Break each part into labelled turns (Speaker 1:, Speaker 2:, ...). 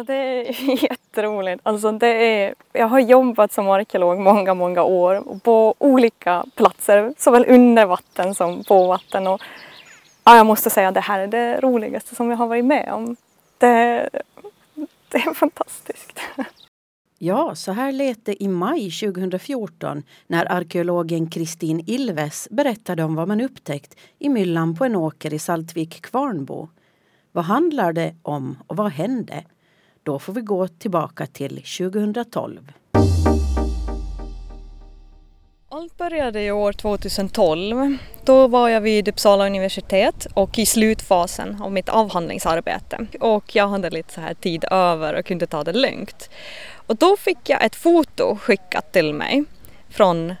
Speaker 1: Ja, det är jätteroligt. Alltså det är, jag har jobbat som arkeolog många, många år på olika platser, såväl under vatten som på vatten. Och, ja, jag måste säga att det här är det roligaste som jag har varit med om. Det, det är fantastiskt.
Speaker 2: Ja, så här lät det i maj 2014 när arkeologen Kristin Ilves berättade om vad man upptäckt i myllan på en åker i Saltvik Kvarnbo. Vad handlar det om och vad hände? Då får vi gå tillbaka till 2012.
Speaker 1: Allt började i år 2012. Då var jag vid Uppsala universitet och i slutfasen av mitt avhandlingsarbete. Och jag hade lite så här tid över och kunde ta det lugnt. Och då fick jag ett foto skickat till mig från,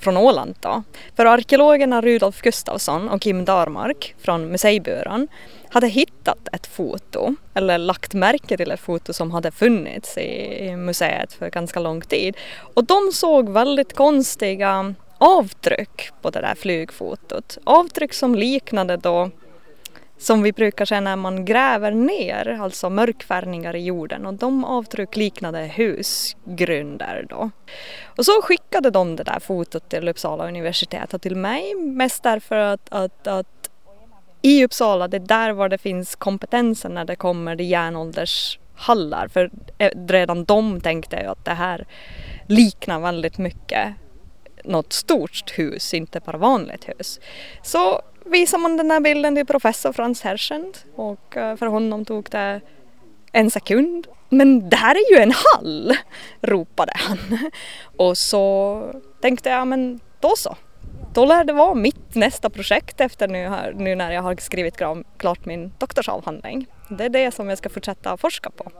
Speaker 1: från Åland då. För arkeologerna Rudolf Gustafsson och Kim Darmark från Museibyrån hade hittat ett foto eller lagt märke till ett foto som hade funnits i museet för ganska lång tid. Och de såg väldigt konstiga avtryck på det där flygfotot. Avtryck som liknade då som vi brukar se när man gräver ner, alltså mörkfärgningar i jorden och de avtryck liknade husgrunder då. Och så skickade de det där fotot till Uppsala universitet och till mig mest därför att, att, att i Uppsala, det är där var det finns kompetensen när det kommer till järnåldershallar för eh, redan de tänkte ju att det här liknar väldigt mycket något stort hus, inte bara vanligt hus. Så visar man den här bilden till professor Frans Herschend och eh, för honom tog det en sekund. Men det här är ju en hall! ropade han. Och så tänkte jag, men då så. Då lär det vara mitt nästa projekt efter nu, nu när jag har skrivit klart min doktorsavhandling. Det är det som jag ska fortsätta forska på.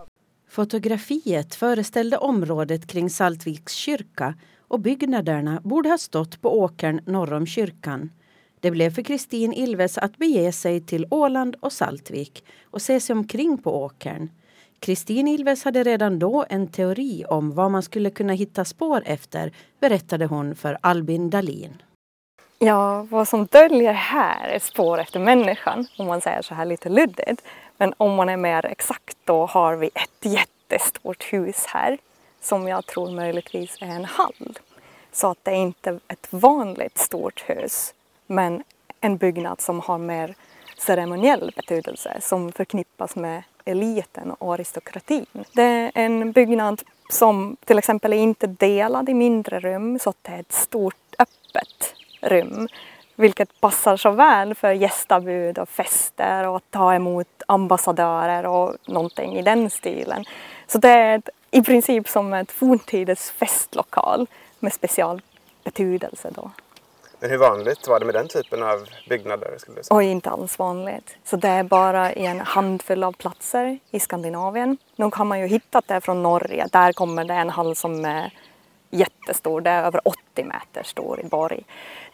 Speaker 2: Fotografiet föreställde området kring Saltviks kyrka och byggnaderna borde ha stått på åkern norr om kyrkan. Det blev för Kristin Ilves att bege sig till Åland och Saltvik och se sig omkring på åkern. Kristin Ilves hade redan då en teori om vad man skulle kunna hitta spår efter, berättade hon för Albin Dalin.
Speaker 1: Ja, vad som döljer här är spår efter människan, om man säger så här lite luddigt. Men om man är mer exakt då har vi ett jättestort hus här som jag tror möjligtvis är en hall. Så att det är inte ett vanligt stort hus men en byggnad som har mer ceremoniell betydelse som förknippas med eliten och aristokratin. Det är en byggnad som till exempel är inte delad i mindre rum så att det är ett stort öppet rum vilket passar så väl för gästabud och fester och att ta emot ambassadörer och någonting i den stilen. Så det är i princip som ett forntidens festlokal med specialbetydelse då.
Speaker 3: Men hur vanligt var det med den typen av byggnader? Skulle du säga?
Speaker 1: Oj, inte alls vanligt. Så det är bara i en handfull av platser i Skandinavien. Nu har man ju hittat det från Norge. Där kommer det en hall som är jättestor. Det är över 80 meter stor i Borg.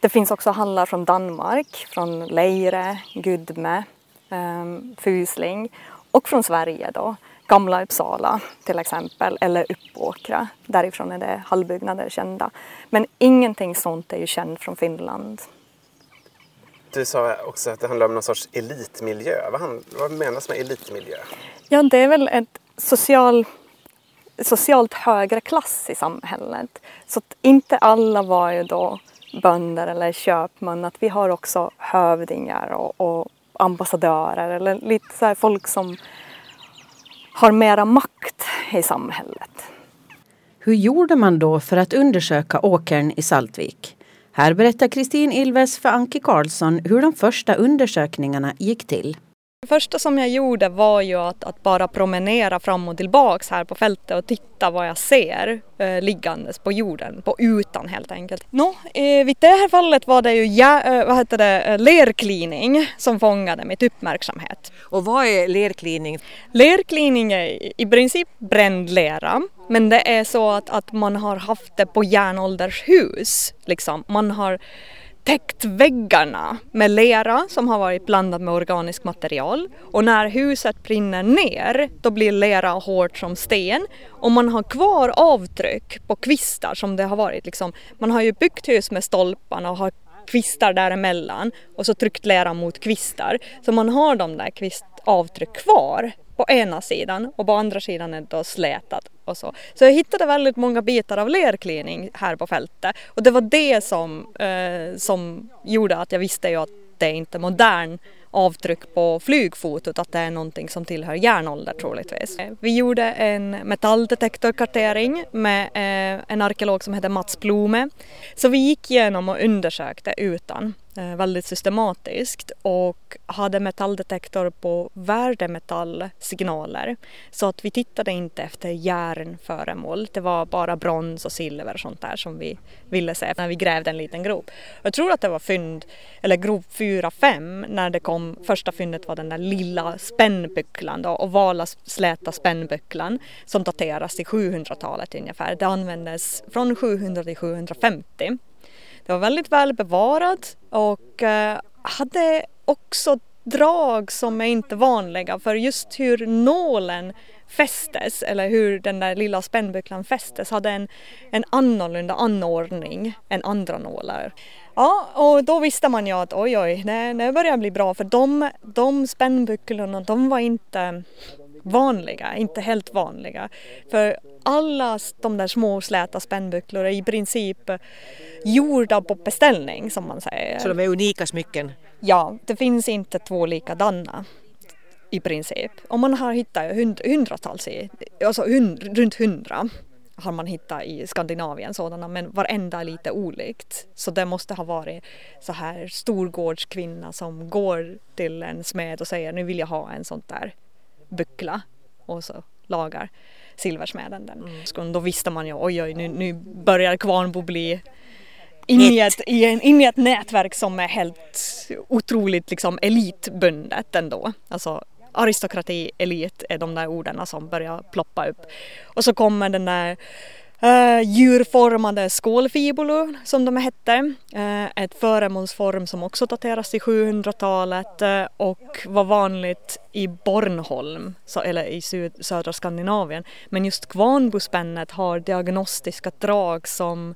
Speaker 1: Det finns också hallar från Danmark, från Leire, Gudme, um, Fusling och från Sverige då. Gamla Uppsala till exempel, eller Uppåkra. Därifrån är det hallbyggnader kända. Men ingenting sånt är ju känt från Finland.
Speaker 3: Du sa också att det handlar om någon sorts elitmiljö. Vad, hand, vad menas med elitmiljö?
Speaker 1: Ja, det är väl ett social, socialt högre klass i samhället. Så att inte alla var ju då bönder eller köpmän. Att vi har också hövdingar och, och ambassadörer eller lite så folk som har mera makt i samhället.
Speaker 2: Hur gjorde man då för att undersöka åkern i Saltvik? Här berättar Kristin Ilves för Anki Karlsson hur de första undersökningarna gick till.
Speaker 1: Det första som jag gjorde var ju att, att, bara promenera fram och tillbaks här på fältet och titta vad jag ser eh, liggandes på jorden, på ytan helt enkelt. Nå, eh, vid det här fallet var det ju ja, eh, vad heter det, eh, lerklining som fångade mitt uppmärksamhet.
Speaker 4: Och vad är lerklining?
Speaker 1: Lerklining är i princip bränd lera men det är så att, att man har haft det på järnåldershus. Liksom. Man har täckt väggarna med lera som har varit blandad med organiskt material och när huset brinner ner då blir lera hårt som sten och man har kvar avtryck på kvistar som det har varit liksom. Man har ju byggt hus med stolparna och har kvistar däremellan och så tryckt lera mot kvistar. Så man har de där kvist avtryck kvar på ena sidan och på andra sidan är det då slätat och så. Så jag hittade väldigt många bitar av lerklining här på fältet och det var det som, eh, som gjorde att jag visste ju att det är inte modern avtryck på flygfotot att det är någonting som tillhör järnålder troligtvis. Eh, vi gjorde en metalldetektorkartering med eh, en arkeolog som heter Mats Blome. Så vi gick igenom och undersökte utan Eh, väldigt systematiskt och hade metalldetektor på värdemetallsignaler. Så att vi tittade inte efter järnföremål. Det var bara brons och silver och sånt där som vi ville se när vi grävde en liten grop. Jag tror att det var fynd, eller grop 4-5 när det kom, första fyndet var den där lilla spännbucklan då, ovala släta spännbucklan som dateras till 700-talet ungefär. Det användes från 700 till 750 det var väldigt väl bevarat och eh, hade också drag som är inte vanliga för just hur nålen fästes eller hur den där lilla spännbucklan fästes hade en, en annorlunda anordning än andra nålar. Ja, och då visste man ju att oj oj, det, det börjar bli bra för de, de spännbucklorna de var inte vanliga, inte helt vanliga. För alla de där små släta spännbucklor är i princip gjorda på beställning som man säger.
Speaker 4: Så de är unika smycken?
Speaker 1: Ja, det finns inte två likadana i princip. Och man har hittat hund, hundratals, i, alltså hund, runt hundra har man hittat i Skandinavien sådana men varenda är lite olikt. Så det måste ha varit så här storgårdskvinna som går till en smed och säger nu vill jag ha en sån där buckla och så lagar silversmeden den. Mm. Då visste man ju oj oj nu, nu börjar Kvarnbo bli in i, ett, in i ett nätverk som är helt otroligt liksom elitbundet ändå. Alltså aristokrati, elit är de där orden som börjar ploppa upp. Och så kommer den där Uh, djurformade skålfibulor som de hette. Uh, ett föremålsform som också dateras till 700-talet uh, eh, och var vanligt i Bornholm, så, eller i syd, södra Skandinavien. Men just kvarnbospännet har diagnostiska drag som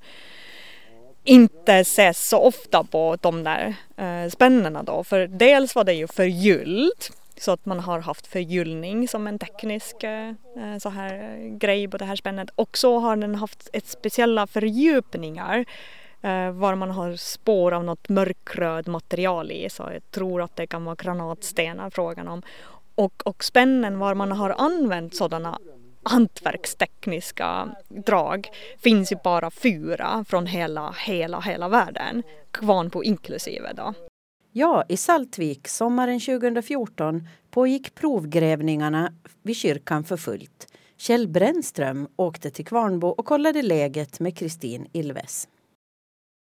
Speaker 1: inte ses så ofta på de där uh, spännena då. För dels var det ju förgyllt så att man har haft förgyllning som en teknisk eh, eh så här eh, grej på det här spännet. Och så har den haft ett speciella fördjupningar eh, var man har spår av något mörkröd material i. Så jag tror att det kan vara granatstenar frågan om. Och, och spännen var man har använt sådana hantverkstekniska drag finns ju bara fyra från hela, hela, hela världen. Kvarnbo inklusive då.
Speaker 2: Ja, i Saltvik sommaren 2014 pågick provgrävningarna vid kyrkan för fullt. Kjell Brännström åkte till Kvarnbo och kollade läget med Kristin Ilves.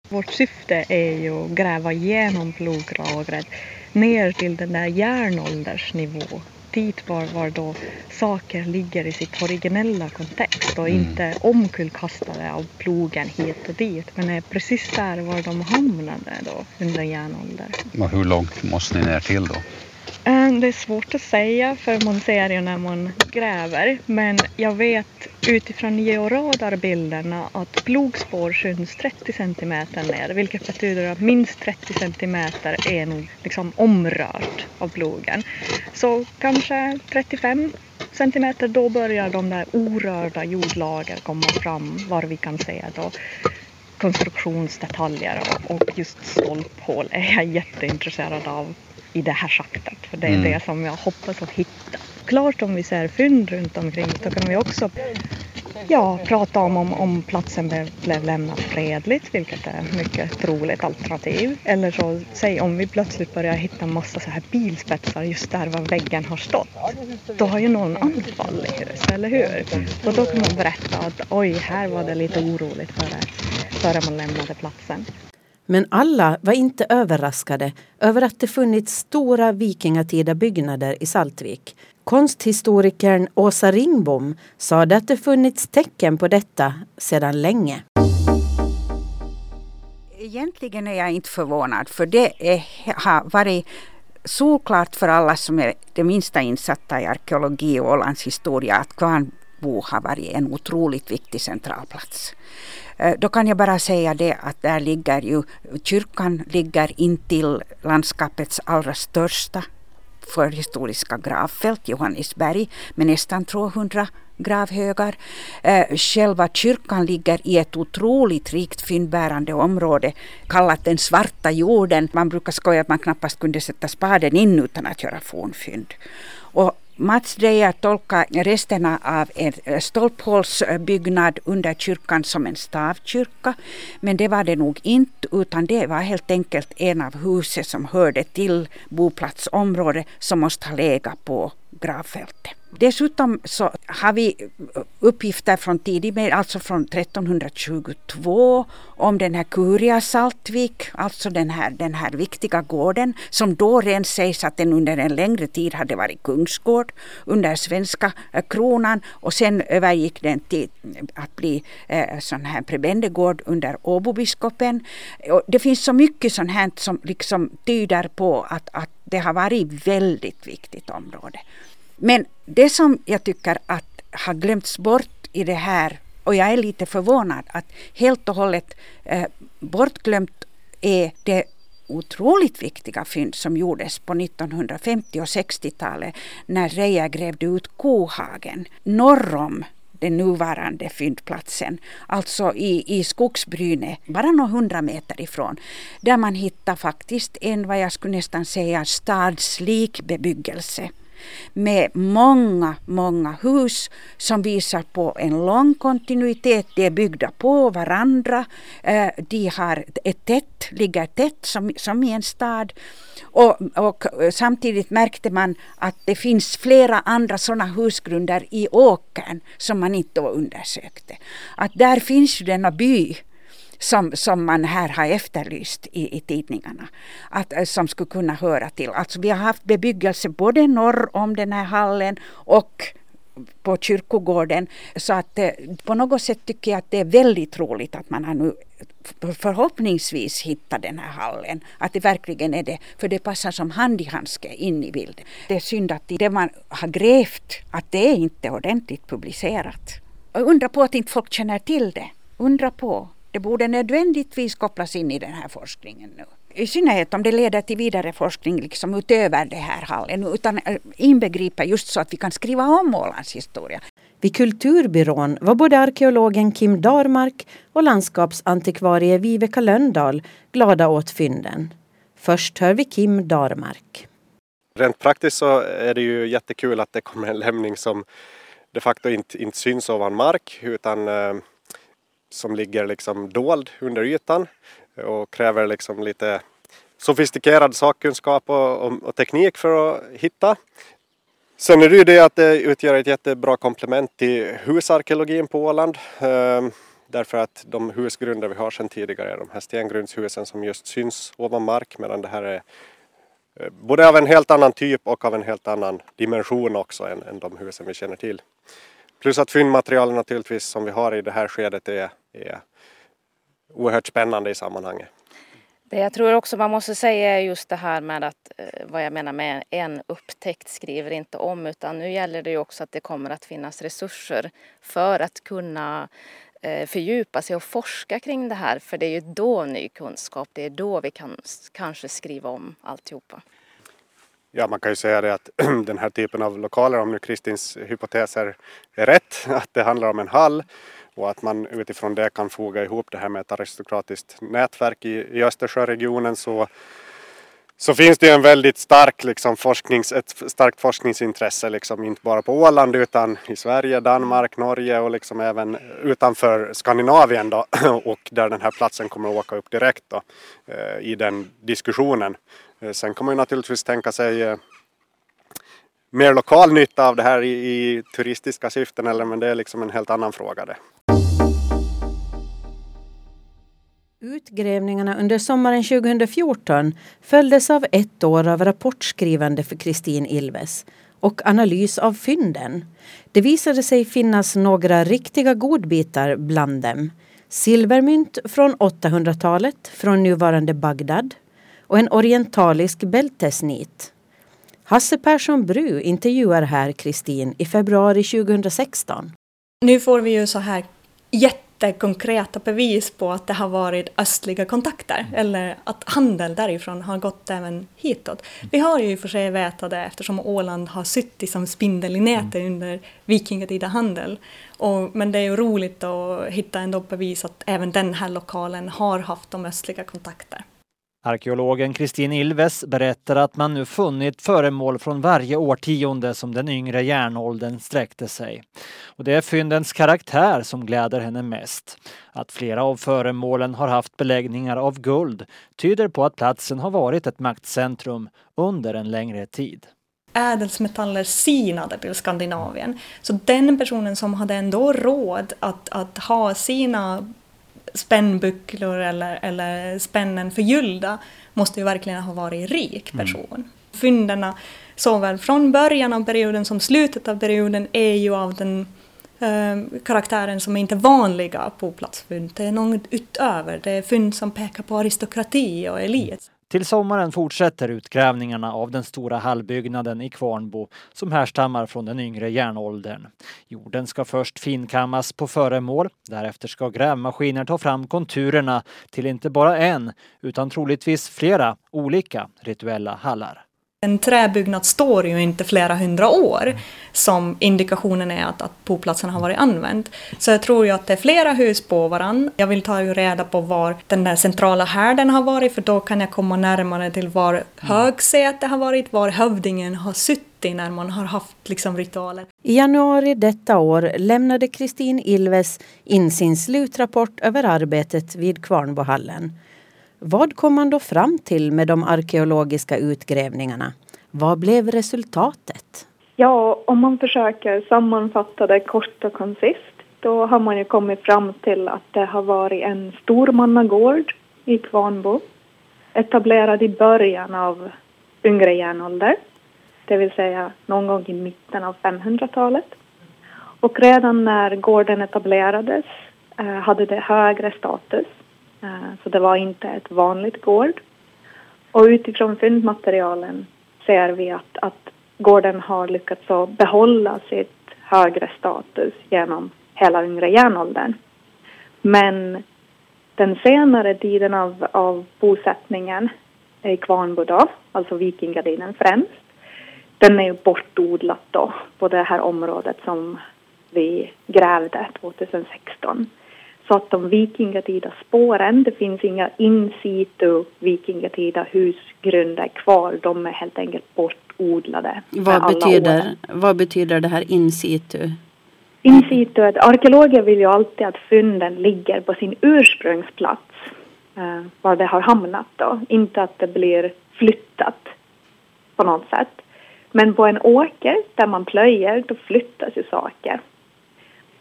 Speaker 1: Vårt syfte är ju att gräva igenom ploglagret ner till den där järnåldersnivå dit var, var då saker ligger i sitt originella kontext och mm. inte omkullkastade av plogen hit och dit men är precis där var de hamnade då under järnåldern.
Speaker 5: Och hur långt måste ni ner till då?
Speaker 1: Ehm, det är svårt att säga för man ser ju när man gräver. Men jag vet utifrån georadarbilderna att plogspår syns 30 centimeter ner vilket betyder att minst 30 centimeter är nog liksom omrört av plogen. Så kanske 35 centimeter då börjar de där orörda jordlager komma fram var vi kan se då. Konstruktionsdetaljer och just stolphål är jag jätteintresserad av i det här schaktet. För det är mm. det som jag hoppas att hitta. Klart om vi ser fynd runt omkring så kan vi också ja, prata om, om om platsen blev, blev lämnad fredligt, vilket är mycket troligt alternativ. Eller så, säg om vi plötsligt börjar hitta massa så här bilspetsar just där var väggen har stått. Då har ju någon anfallit, eller hur? Och då kan man berätta att oj, här var det lite oroligt före, före man lämnade platsen.
Speaker 2: Men alla var inte överraskade över att det funnits stora vikingatida byggnader i Saltvik. Konsthistorikern Åsa Ringbom sade att det funnits tecken på detta sedan länge.
Speaker 6: Egentligen är jag inte förvånad för det är, har varit solklart för alla som är det minsta insatta i arkeologi och Ålands historia att Bo har varit en otroligt viktig centralplats. Eh, då kan jag bara säga det att där ligger ju, kyrkan ligger intill landskapets allra största förhistoriska gravfält, Johannisberg, med nästan 200 gravhögar. Eh, själva kyrkan ligger i ett otroligt rikt fyndbärande område kallat den svarta jorden. Man brukar skoja att man knappast kunde sätta spaden in utan att göra fornfynd. Och Mats Deja tolkar resterna av en stolphålsbyggnad under kyrkan som en stavkyrka. Men det var det nog inte utan det var helt enkelt en av husen som hörde till boplatsområdet som måste ha legat på gravfältet. Dessutom så har vi uppgifter från tidigt, alltså från 1322 om den här Kuria Saltvik, alltså den här, den här viktiga gården som då rent sägs att den under en längre tid hade varit kungsgård under svenska eh, kronan och sen övergick den till att bli eh, sån här prebendegård under Åbobiskopen. Det finns så mycket sånt här som liksom tyder på att, att det har varit väldigt viktigt område. Men det som jag tycker att har glömts bort i det här och jag är lite förvånad att helt och hållet eh, bortglömt är det otroligt viktiga fynd som gjordes på 1950 och 60-talet när Reja grävde ut Kohagen norr om den nuvarande fyndplatsen, alltså i, i Skogsbryne, bara några hundra meter ifrån, där man hittar faktiskt en, vad jag skulle nästan säga, stadslik bebyggelse med många, många hus som visar på en lång kontinuitet. De är byggda på varandra. Eh, de har ett tätt, ligger tätt som, som i en stad. Och, och, samtidigt märkte man att det finns flera andra sådana husgrunder i åkern som man inte då undersökte. Att där finns ju denna by som, som man här har efterlyst i, i tidningarna. Att, eh, som skulle kunna höra till. Alltså vi har haft bebyggelse både norr om den här hallen och på kyrkogården. Så att eh, på något sätt tycker jag att det är väldigt roligt att man har nu förhoppningsvis hittat den här hallen. Att det verkligen är det. För det passar som hand i handske in i bilden. Det är synd att det man har grävt, att det är inte ordentligt publicerat. Och undra på att inte folk känner till det. Undra på. Det borde nödvändigtvis kopplas in i den här forskningen nu. I synnerhet om det leder till vidare forskning liksom utöver det här hallen, utan äh, inbegriper just så att vi kan skriva om Ålands historia.
Speaker 2: Vid Kulturbyrån var både arkeologen Kim Darmark och landskapsantikvarie Viveka Löndahl glada åt fynden. Först hör vi Kim Darmark.
Speaker 7: Rent praktiskt så är det ju jättekul att det kommer en lämning som de facto inte, inte syns ovan mark utan äh, som ligger liksom dold under ytan och kräver liksom lite sofistikerad sakkunskap och, och, och, teknik för att hitta. Sen är det ju det att det utgör ett jättebra komplement till husarkeologin på Åland. Ehm, därför att de husgrunder vi har sedan tidigare är de här stengrundshusen som just syns ovan mark medan det här är eh, både av en helt annan typ och av en helt annan dimension också än, än de husen vi känner till. Plus att fyndmaterialet naturligtvis som vi har i det här skedet är, är oerhört spännande i sammanhanget.
Speaker 8: Det jag tror också man måste säga är just det här med att eh, vad jag menar med en upptäckt skriver inte om utan nu gäller det ju också att det kommer att finnas resurser för att kunna eh, fördjupa sig och forska kring det här för det är ju då ny kunskap, det är då vi kan kanske skriva om alltihopa.
Speaker 7: Ja, man kan ju säga det att den här typen av lokaler, om nu Kristins hypoteser är rätt, att det handlar om en hall och att man utifrån det kan foga ihop det här med ett aristokratiskt nätverk i, i Östersjöregionen så, så finns det ju en väldigt stark liksom, forsknings, ett starkt forskningsintresse, liksom, inte bara på Åland utan i Sverige, Danmark, Norge och liksom även utanför Skandinavien då, och där den här platsen kommer att åka upp direkt då, eh, i den diskussionen. Eh, sen kan man ju naturligtvis tänka sig eh, mer lokal nytta av det här i, i, turistiska syften eller men det är liksom en helt annan fråga det.
Speaker 2: Utgrävningarna under sommaren 2014 följdes av ett år av rapportskrivande för Kristin Ilves och analys av fynden. Det visade sig finnas några riktiga godbitar bland dem. Silvermynt från 800-talet från nuvarande Bagdad och en orientalisk bältesnit. Hasse Persson Bru intervjuar här Kristin i februari 2016.
Speaker 1: Nu får vi ju så här jätte inte konkreta bevis på att det har varit östliga kontakter eller att handel därifrån har gått även hitåt. Vi har ju i och för sig vetat det eftersom Åland har suttit som spindel i nätet mm. under vikingatida handel. Och, men det är ju roligt att hitta ändå bevis att även den här lokalen har haft de östliga kontakter.
Speaker 9: Arkeologen Kristin Ilves berättar att man nu funnit föremål från varje årtionde som den yngre järnåldern sträckte sig. Och det är fyndens karaktär som gläder henne mest. Att flera av föremålen har haft beläggningar av guld tyder på att platsen har varit ett maktcentrum under en längre tid
Speaker 1: ädelsmetaller sinade till Skandinavien. Så den personen som hade ändå råd att, att ha sina spännbucklor eller, eller spännen förgyllda måste ju verkligen ha varit rik mm. person. Mm. Fynderna såväl från början av perioden som slutet av perioden är ju av den eh, karaktären som är inte vanliga på platsfynd. Det är något utöver, det är fynd som pekar på aristokrati och elit.
Speaker 9: Till sommaren fortsätter utgrävningarna av den stora hallbyggnaden i Kvarnbo som härstammar från den yngre järnåldern. Jorden ska först finkammas på föremål. Därefter ska grävmaskiner ta fram konturerna till inte bara en utan troligtvis flera olika rituella hallar.
Speaker 1: En träbyggnad står ju inte flera hundra år som indikationen är att, att boplatsen har varit använd. Så jag tror ju att det är flera hus på varann. Jag vill ta ju reda på var den där centrala härden har varit för då kan jag komma närmare till var högsäte har varit, var hövdingen har suttit när man har haft liksom ritualer.
Speaker 2: I januari detta år lämnade Kristin Ilves in sin slutrapport över arbetet vid Kvarnbohallen. Vad kom man då fram till med de arkeologiska utgrävningarna? Vad blev resultatet?
Speaker 10: Ja, om man försöker sammanfatta det kort och koncist då har man ju kommit fram till att det har varit en stormannagård i Kvarnbo etablerad i början av yngre järnålder, det vill säga någon gång i mitten av 500-talet. Och redan när gården etablerades eh, hade det högre status Eh, så det var inte ett vanligt gård. Och utifrån fyndmaterialen ser vi att, att gården har lyckats behålla sitt högre status genom hela yngre järnåldern. Men den senare tiden av, av bosättningen i Kvarnbo då, alltså vikingatiden främst, den är ju bortodlat då på det här området som vi grävde 2016. Så att de vikingatida spåren, det finns inga in situ vikingatida husgrunder kvar. De är helt enkelt bortodlade.
Speaker 2: Vad betyder, vad betyder det här in situ?
Speaker 10: In situ, arkeologer vill ju alltid att fynden ligger på sin ursprungsplats. Eh, var det har hamnat då. Inte att det blir flyttat på något sätt. Men på en åker där man plöjer, då flyttas ju saker.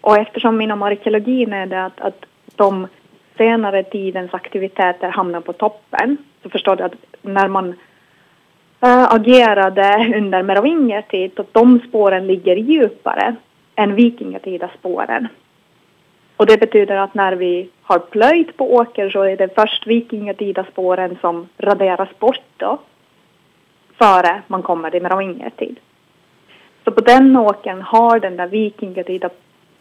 Speaker 10: Och eftersom inom arkeologin är det att, att de senare tidens aktiviteter hamnar på toppen så förstår du att när man äh, agerade under merovingertid att de spåren ligger djupare än vikingatida spåren. Och det betyder att när vi har plöjt på åker så är det först vikingatida spåren som raderas bort då före man kommer till merovingertid. Så på den åkern har den där vikingatida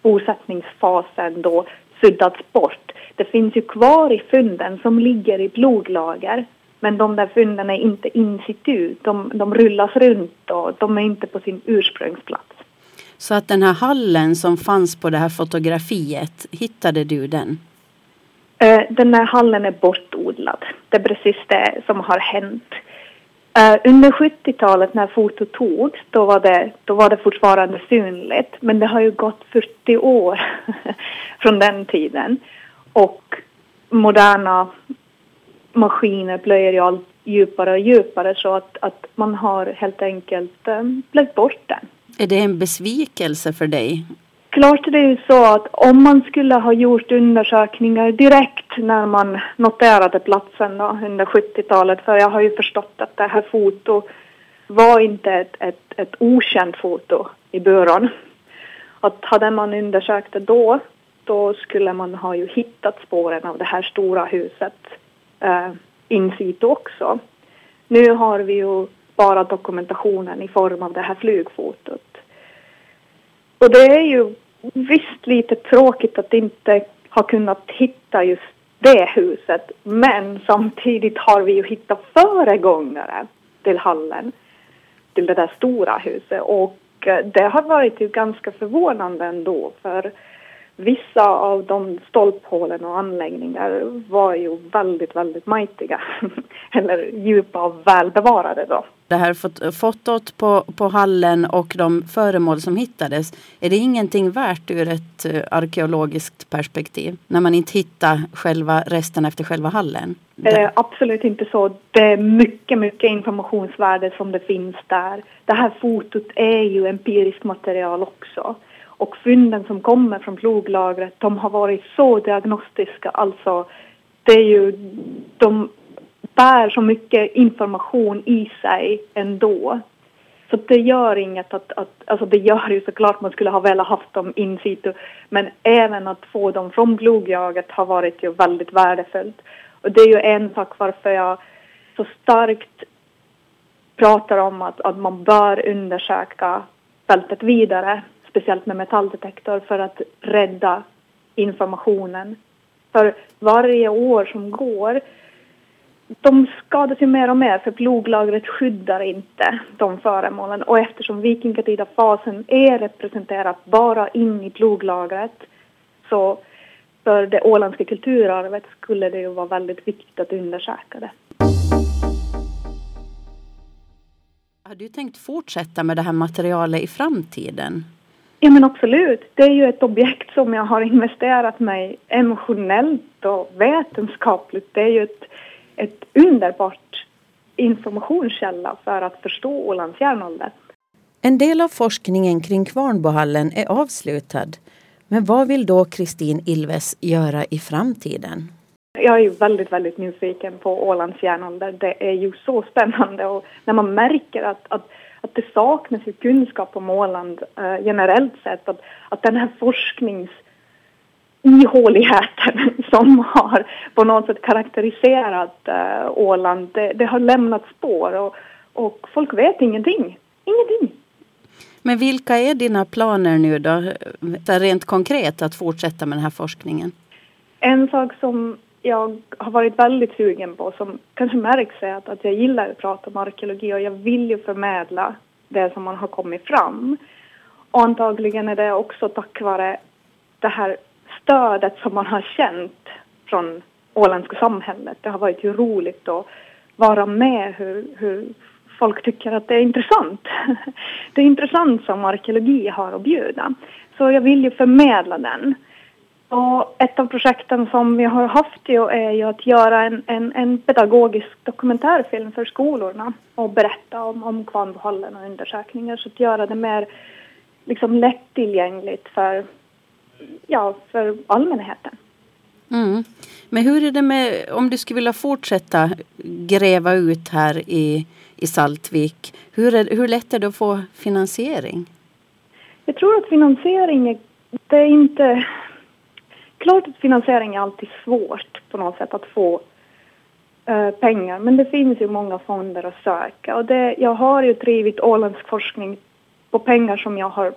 Speaker 10: bosättningsfasen då suddats bort. Det finns ju kvar i fynden som ligger i blodlager. Men de där fynden är inte in situ. De, de rullas runt och de är inte på sin ursprungsplats.
Speaker 2: Så att den här hallen som fanns på det här fotografiet, hittade du den?
Speaker 10: Eh, den här hallen är bortodlad. Det är precis det som har hänt. Uh, under 70-talet när fotot togs, då var, det, då var det fortfarande synligt. Men det har ju gått 40 år från den tiden. Och moderna maskiner plöjer ju allt djupare och djupare så att, att man har helt enkelt um, bort den.
Speaker 2: Är det en besvikelse för dig
Speaker 10: Klart det är ju så att om man skulle ha gjort undersökningar direkt när man noterade platsen då, under 70-talet, för jag har ju förstått att det här fotot var inte ett, ett, ett okänt foto i byrån. Att hade man undersökt det då, då skulle man ha ju hittat spåren av det här stora huset eh, in situ också. Nu har vi ju bara dokumentationen i form av det här flygfotot. Och det är ju visst lite tråkigt att inte ha kunnat hitta just det huset. Men samtidigt har vi ju hittat föregångare till hallen, till det där stora huset. Och eh, det har varit ju ganska förvånande ändå för vissa av de stolphålen och anläggningar var ju väldigt, väldigt majtiga. Eller djupa och välbevarade då.
Speaker 2: Det här fotot på, på hallen och de föremål som hittades, är det ingenting värt ur ett uh, arkeologiskt perspektiv? När man inte hittar själva resten efter själva hallen?
Speaker 10: Eh, absolut inte så. Det är mycket, mycket informationsvärde som det finns där. Det här fotot är ju empiriskt material också. Och fynden som kommer från ploglagret, de har varit så diagnostiska. Alltså, det är ju, de bär så mycket information i sig ändå. Så det gör inget att, att, alltså det gör ju såklart man skulle ha velat haft dem in situ. Men även att få dem från blodjaget har varit ju väldigt värdefullt. Och det är ju en sak varför jag så starkt pratar om att, att man bör undersöka fältet vidare speciellt med metalldetektor, för att rädda informationen. För varje år som går, de skadas ju mer och mer för ploglagret skyddar inte de föremålen och eftersom vikingatida fasen är representerad bara in i ploglagret så för det åländska kulturarvet skulle det ju vara väldigt viktigt att undersöka det.
Speaker 2: Har du tänkt fortsätta med det här materialet i framtiden?
Speaker 10: Ja men absolut. Det är ju ett objekt som jag har investerat mig emotionellt och vetenskapligt. Det är ju ett, ett underbart informationskälla för att förstå Ålands järnålder.
Speaker 2: En del av forskningen kring Kvarnbohallen är avslutad. Men vad vill då Kristin Ilves göra i framtiden?
Speaker 10: Jag är ju väldigt, väldigt nyfiken på Ålands järnålder. Det är ju så spännande och när man märker att, att att det saknas ju kunskap om Åland eh, generellt sett. Att, att den här forsknings ihåligheten som har på något sätt karaktäriserat uh, Åland, det, det, har lämnat spår och, och folk vet ingenting. Ingenting.
Speaker 2: Men vilka är dina planer nu då, rent konkret, att fortsätta med den här forskningen?
Speaker 10: En sak som jag har varit väldigt sugen på som kanske märks är att, att jag gillar att prata om arkeologi och jag vill ju förmedla det som man har kommit fram. Och antagligen är det också tack vare det här stödet som man har känt från åländska samhället. Det har varit ju roligt att vara med hur, hur folk tycker att det är intressant. Det är intressant som arkeologi har att bjuda. Så jag vill ju förmedla den. Och ett av projekten som vi har haft är ju att göra en, en, en pedagogisk dokumentärfilm för skolorna och berätta om, om Kvarnbohallen och undersökningar. Så att göra det mer liksom lättillgängligt för, ja, för allmänheten.
Speaker 2: Mm. Men hur är det med om du skulle vilja fortsätta gräva ut här i, i Saltvik? Hur, är, hur lätt är det att få finansiering?
Speaker 10: Jag tror att finansiering det är inte klart att finansiering är alltid svårt på något sätt att få eh, pengar. Men det finns ju många fonder att söka. Och det, jag har ju drivit åländsk forskning på pengar som jag har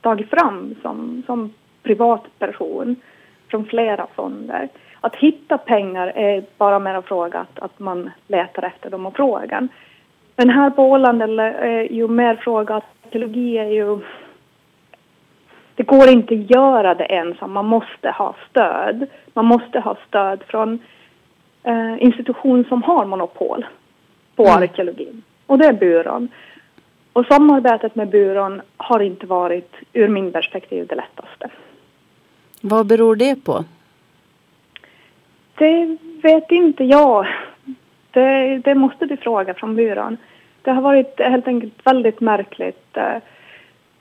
Speaker 10: tagit fram som, som privatperson från flera fonder. Att hitta pengar är bara mer en fråga att, att man letar efter dem och frågan. Men här på Åland är eh, ju mer fråga att teologi är ju det går inte att göra det ensam, man måste ha stöd. Man måste ha stöd från eh, institution som har monopol på mm. arkeologin. Och det är byrån. Och samarbetet med byrån har inte varit, ur min perspektiv, det lättaste.
Speaker 2: Vad beror det på?
Speaker 10: Det vet inte jag. Det, det måste du fråga från byrån. Det har varit helt enkelt väldigt märkligt. Eh,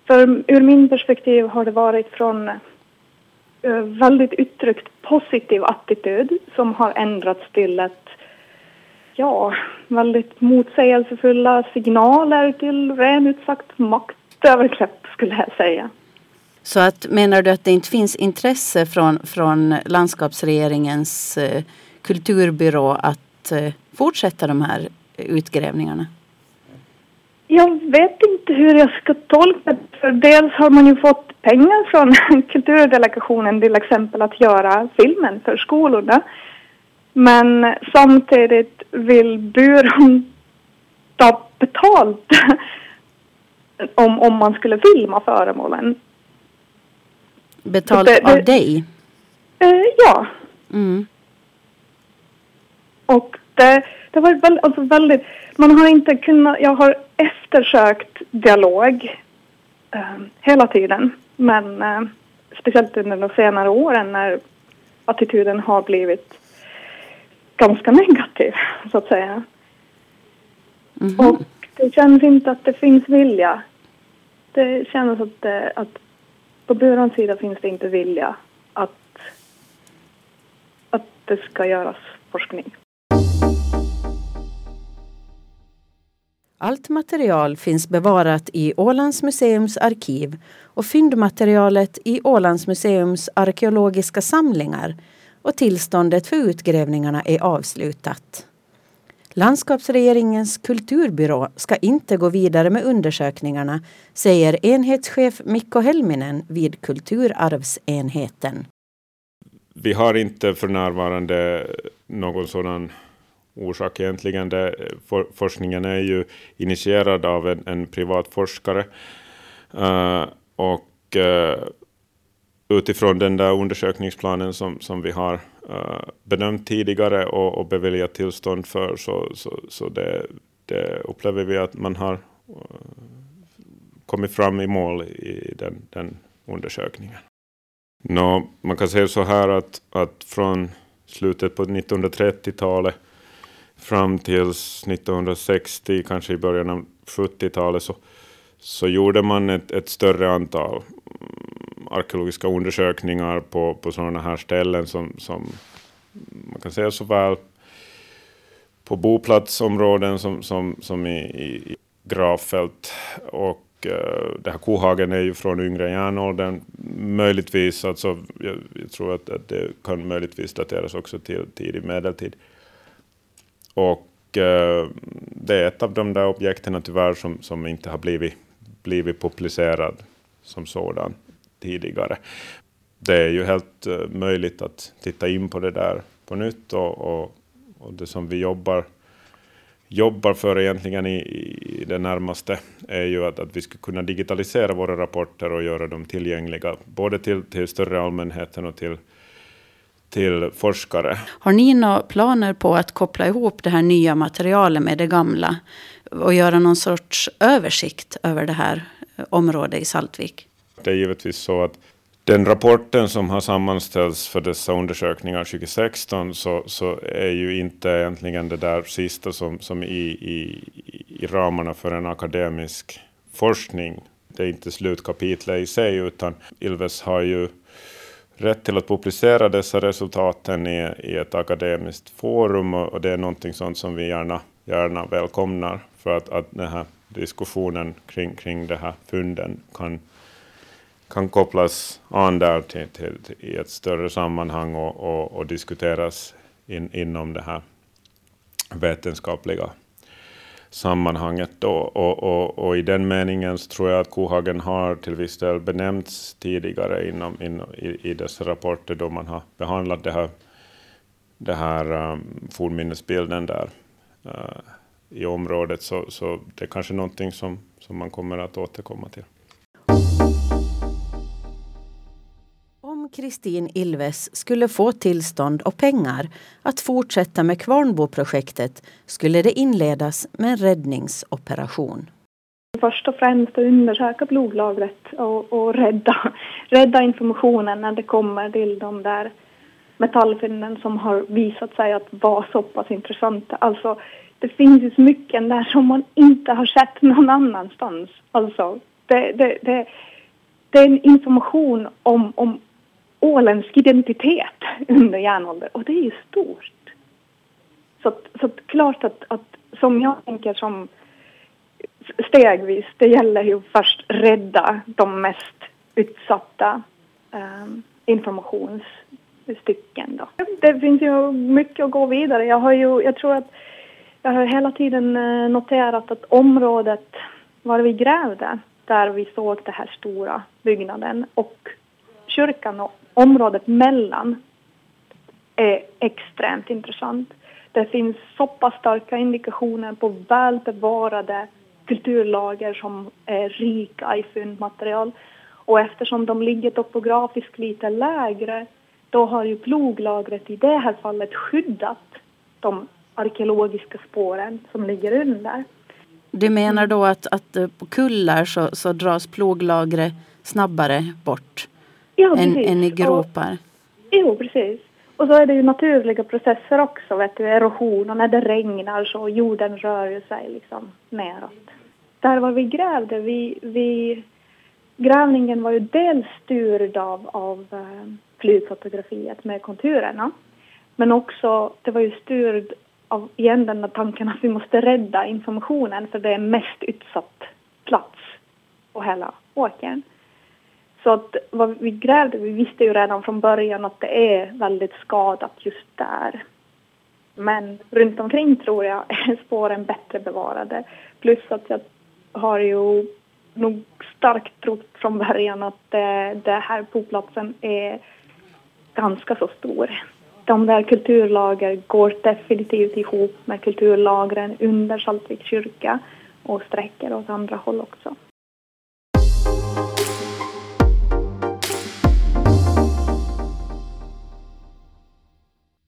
Speaker 10: för ur min perspektiv har det varit från uh, väldigt uttryckt positiv attityd som har ändrats till ett, ja, väldigt motsägelsefulla signaler till ren ut sagt maktövergrepp skulle jag säga.
Speaker 2: Så att, menar du att det inte finns intresse från, från landskapsregeringens eh, kulturbyrå att eh, fortsätta de här utgrävningarna?
Speaker 10: Jag vet inte hur jag ska tolka det. För dels har man ju fått pengar från kulturdelegationen till exempel att göra filmen för skolorna. Men samtidigt vill byrån ta betalt om, om man skulle filma föremålen.
Speaker 2: Betalt
Speaker 10: Det-
Speaker 2: av dig?
Speaker 10: Eh, ja,
Speaker 2: Mm.
Speaker 10: och det, det var väldigt, alltså väldigt, man har inte kunnat, jag har eftersökt dialog eh, hela tiden. Men eh, speciellt under de senare åren när attityden har blivit ganska negativ, så att säga.
Speaker 2: Mhm.
Speaker 10: Och det känns inte att det finns vilja. Det känns att, det, att på byråns sida finns det inte vilja att, att det ska göras forskning.
Speaker 2: Allt material finns bevarat i Ålands museums arkiv och fyndmaterialet i Ålands museums arkeologiska samlingar och tillståndet för utgrävningarna är avslutat. Landskapsregeringens kulturbyrå ska inte gå vidare med undersökningarna, säger enhetschef Mikko Helminen vid Kulturarvsenheten.
Speaker 11: Vi har inte för närvarande någon sådan orsak egentligen. Det, for, forskningen är ju initierad av en, en privat forskare. Uh, och uh, utifrån den där undersökningsplanen som, som vi har uh, bedömt tidigare och, och beviljat tillstånd för så, så, så det, det upplever vi att man har kommit fram i mål i den, den undersökningen. Nå, man kan säga så här att, att från slutet på 1930-talet fram till 1960, kanske i början av 70-talet, så, så gjorde man ett, ett större antal mm, arkeologiska undersökningar på, på sådana här ställen som, som man kan säga såväl på boplatsområden som, som, som i, i, gravfält. Och eh, det här kohagen är ju från yngre järnåldern. Möjligtvis, alltså, jag, jag tror att, att det kan möjligtvis dateras också till tidig medeltid. Och eh, det är ett av de där objekten tyvärr som, som inte har blivit, blivit publicerad som sådan tidigare. Det är ju helt eh, möjligt att titta in på det där på nytt och, och, och det som vi jobbar jobbar för egentligen i, i det närmaste är ju att, att vi ska kunna digitalisera våra rapporter och göra dem tillgängliga både till, till större allmänheten och till, till forskare.
Speaker 2: Har ni några planer på att koppla ihop det här nya materialet med det gamla och göra någon sorts översikt över det här området i Saltvik?
Speaker 11: Det är givetvis så att den rapporten som har sammanställts för dessa undersökningar 2016 så, så är ju inte egentligen det där sista som, som i, i, i ramarna för en akademisk forskning. Det är inte slutkapitlet i sig utan Ilves har ju rätt till att publicera dessa resultaten i, i ett akademiskt forum och, och det är någonting sånt som vi gärna, gärna välkomnar för att, att den här diskussionen kring, kring det här fynden kan kan kopplas an där till, till, till, i ett större sammanhang och, och, och diskuteras in, inom det här vetenskapliga sammanhanget. Då. Och, och, och i den meningen så tror jag att kohagen har till viss del benämnts tidigare inom, in, i, i dessa rapporter då man har behandlat det här, det här um, fornminnesbilden där uh, i området. Så, så det är kanske någonting som, som man kommer att återkomma till.
Speaker 2: Kristin Ilves skulle få tillstånd och pengar att fortsätta med Kvarnboprojektet skulle det inledas med en räddningsoperation.
Speaker 10: Först och främst att undersöka blodlagret och, och rädda, rädda informationen när det kommer till de där metallfynden som har visat sig att vara så pass intressanta. Alltså, det finns ju så mycket där som man inte har sett någon annanstans. Alltså, det, det, det, det är en information om, om åländsk identitet under järnåldern och det är ju stort. Så, att- så att klart att, att som jag tänker som stegvis, det gäller ju först rädda de mest utsatta eh, informationsstycken. Då. Det finns ju mycket att gå vidare. Jag har ju, jag tror att jag har hela tiden eh, noterat att området var vi grävde, där vi såg den här stora byggnaden och kyrkan och området mellan är extremt intressant. Det finns så pass starka indikationer på väl bevarade kulturlager som är rika i fyndmaterial. Och eftersom de ligger topografiskt lite lägre då har ju ploglagret i det här fallet skyddat de arkeologiska spåren som ligger under.
Speaker 2: Du menar då att, att på kullar så, så dras ploglagret snabbare bort
Speaker 10: ja,
Speaker 2: än, än, i gropar? Och,
Speaker 10: jo, precis. Och så är det ju naturliga processer också, vet du, erosion och när det regnar så jorden rör ju sig liksom neråt. Där var vi grävde, vi, vi, grävningen var ju dels styrd av, av eh, flygfotografiet med konturerna. Men också, det var ju styrd av igen den tanken att vi måste rädda informationen för det är mest utsatt plats på hela åkern. Så att vad vi grävde, vi visste ju redan från början att det är väldigt skadat just där. Men runt omkring tror jag är spåren bättre bevarade. Plus att jag har ju nog starkt trott från början att det, det här boplatsen är ganska så stor. De där kulturlager går definitivt ihop med kulturlagren under Saltviks kyrka och sträcker åt andra håll också.